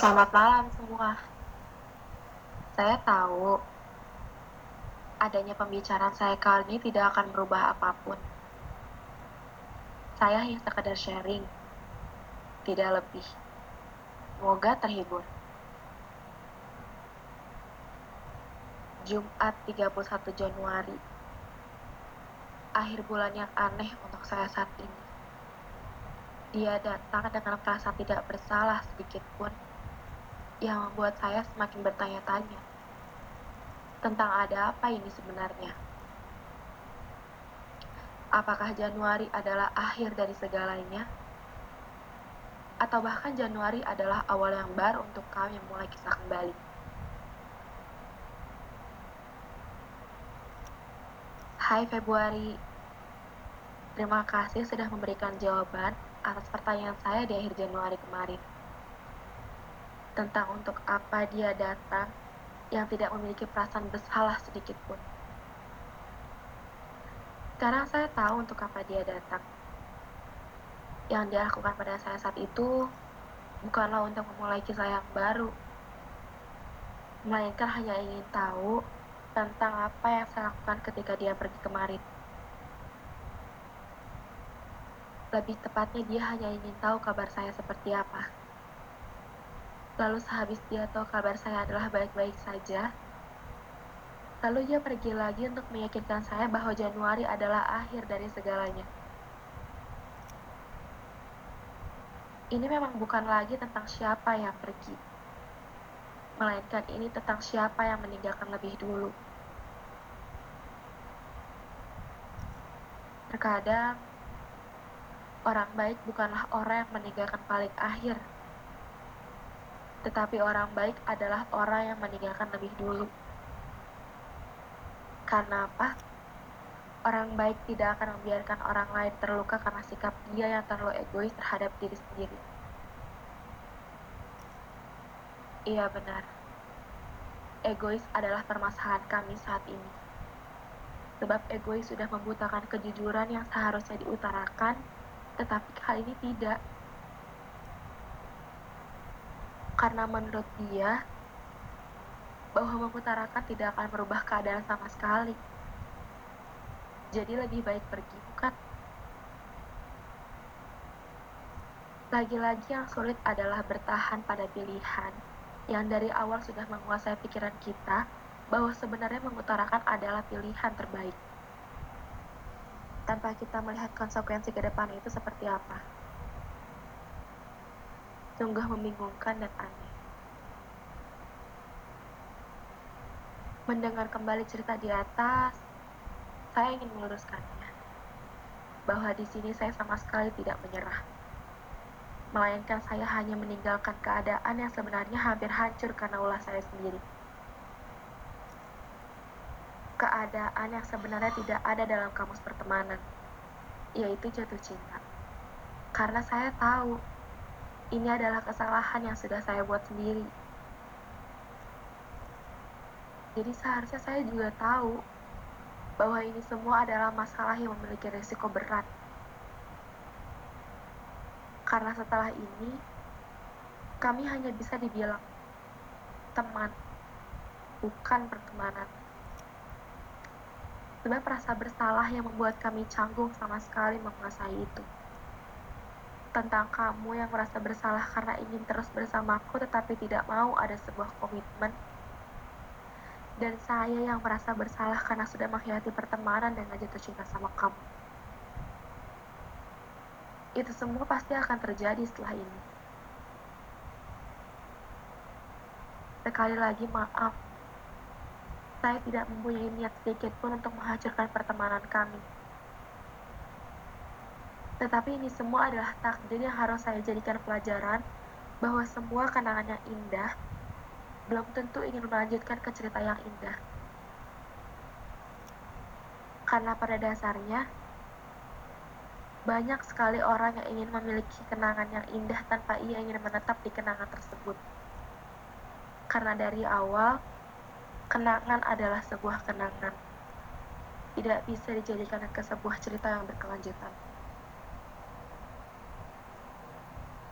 Selamat malam semua. Saya tahu adanya pembicaraan saya kali ini tidak akan merubah apa pun. Saya hanya sekedar sharing, tidak lebih. Semoga terhibur. Jumat 31 Januari. Akhir bulan yang aneh untuk saya saat ini. Dia datang dengan perasaan tidak bersalah sedikit pun yang membuat saya semakin bertanya-tanya tentang ada apa ini sebenarnya. Apakah Januari adalah akhir dari segalanya? Atau bahkan Januari adalah awal yang baru untuk kami yang mulai kisah kembali? Hai Februari, terima kasih sudah memberikan jawaban atas pertanyaan saya di akhir Januari kemarin tentang untuk apa dia datang yang tidak memiliki perasaan bersalah sedikit pun. Sekarang saya tahu untuk apa dia datang. Yang dia lakukan pada saya saat itu bukanlah untuk memulai kisah yang baru, melainkan hanya ingin tahu tentang apa yang saya lakukan ketika dia pergi kemarin. Lebih tepatnya dia hanya ingin tahu kabar saya seperti apa. Lalu sehabis dia tahu kabar saya adalah baik-baik saja, lalu dia pergi lagi untuk meyakinkan saya bahwa Januari adalah akhir dari segalanya. Ini memang bukan lagi tentang siapa yang pergi, melainkan ini tentang siapa yang meninggalkan lebih dulu. Terkadang, orang baik bukanlah orang yang meninggalkan paling akhir, tetapi orang baik adalah orang yang meninggalkan lebih dulu. Karena apa? Orang baik tidak akan membiarkan orang lain terluka karena sikap dia yang terlalu egois terhadap diri sendiri. Iya benar. Egois adalah permasalahan kami saat ini. Sebab egois sudah membutakan kejujuran yang seharusnya diutarakan, tetapi kali ini tidak karena menurut dia bahwa mengutarakan tidak akan merubah keadaan sama sekali. Jadi lebih baik pergi, bukan? Lagi-lagi yang sulit adalah bertahan pada pilihan yang dari awal sudah menguasai pikiran kita bahwa sebenarnya mengutarakan adalah pilihan terbaik. Tanpa kita melihat konsekuensi ke depan itu seperti apa sungguh membingungkan dan aneh. Mendengar kembali cerita di atas, saya ingin meluruskannya. Bahwa di sini saya sama sekali tidak menyerah. Melainkan saya hanya meninggalkan keadaan yang sebenarnya hampir hancur karena ulah saya sendiri. Keadaan yang sebenarnya tidak ada dalam kamus pertemanan, yaitu jatuh cinta. Karena saya tahu ini adalah kesalahan yang sudah saya buat sendiri. Jadi seharusnya saya juga tahu bahwa ini semua adalah masalah yang memiliki risiko berat. Karena setelah ini, kami hanya bisa dibilang teman, bukan pertemanan. Sebab rasa bersalah yang membuat kami canggung sama sekali menguasai itu tentang kamu yang merasa bersalah karena ingin terus bersamaku tetapi tidak mau ada sebuah komitmen. Dan saya yang merasa bersalah karena sudah mengkhianati pertemanan dengan jatuh cinta sama kamu. Itu semua pasti akan terjadi setelah ini. Sekali lagi maaf. Saya tidak mempunyai niat sedikit pun untuk menghancurkan pertemanan kami tetapi ini semua adalah takdir yang harus saya jadikan pelajaran bahwa semua kenangan yang indah belum tentu ingin melanjutkan ke cerita yang indah. Karena pada dasarnya, banyak sekali orang yang ingin memiliki kenangan yang indah tanpa ia ingin menetap di kenangan tersebut. Karena dari awal, kenangan adalah sebuah kenangan. Tidak bisa dijadikan ke sebuah cerita yang berkelanjutan.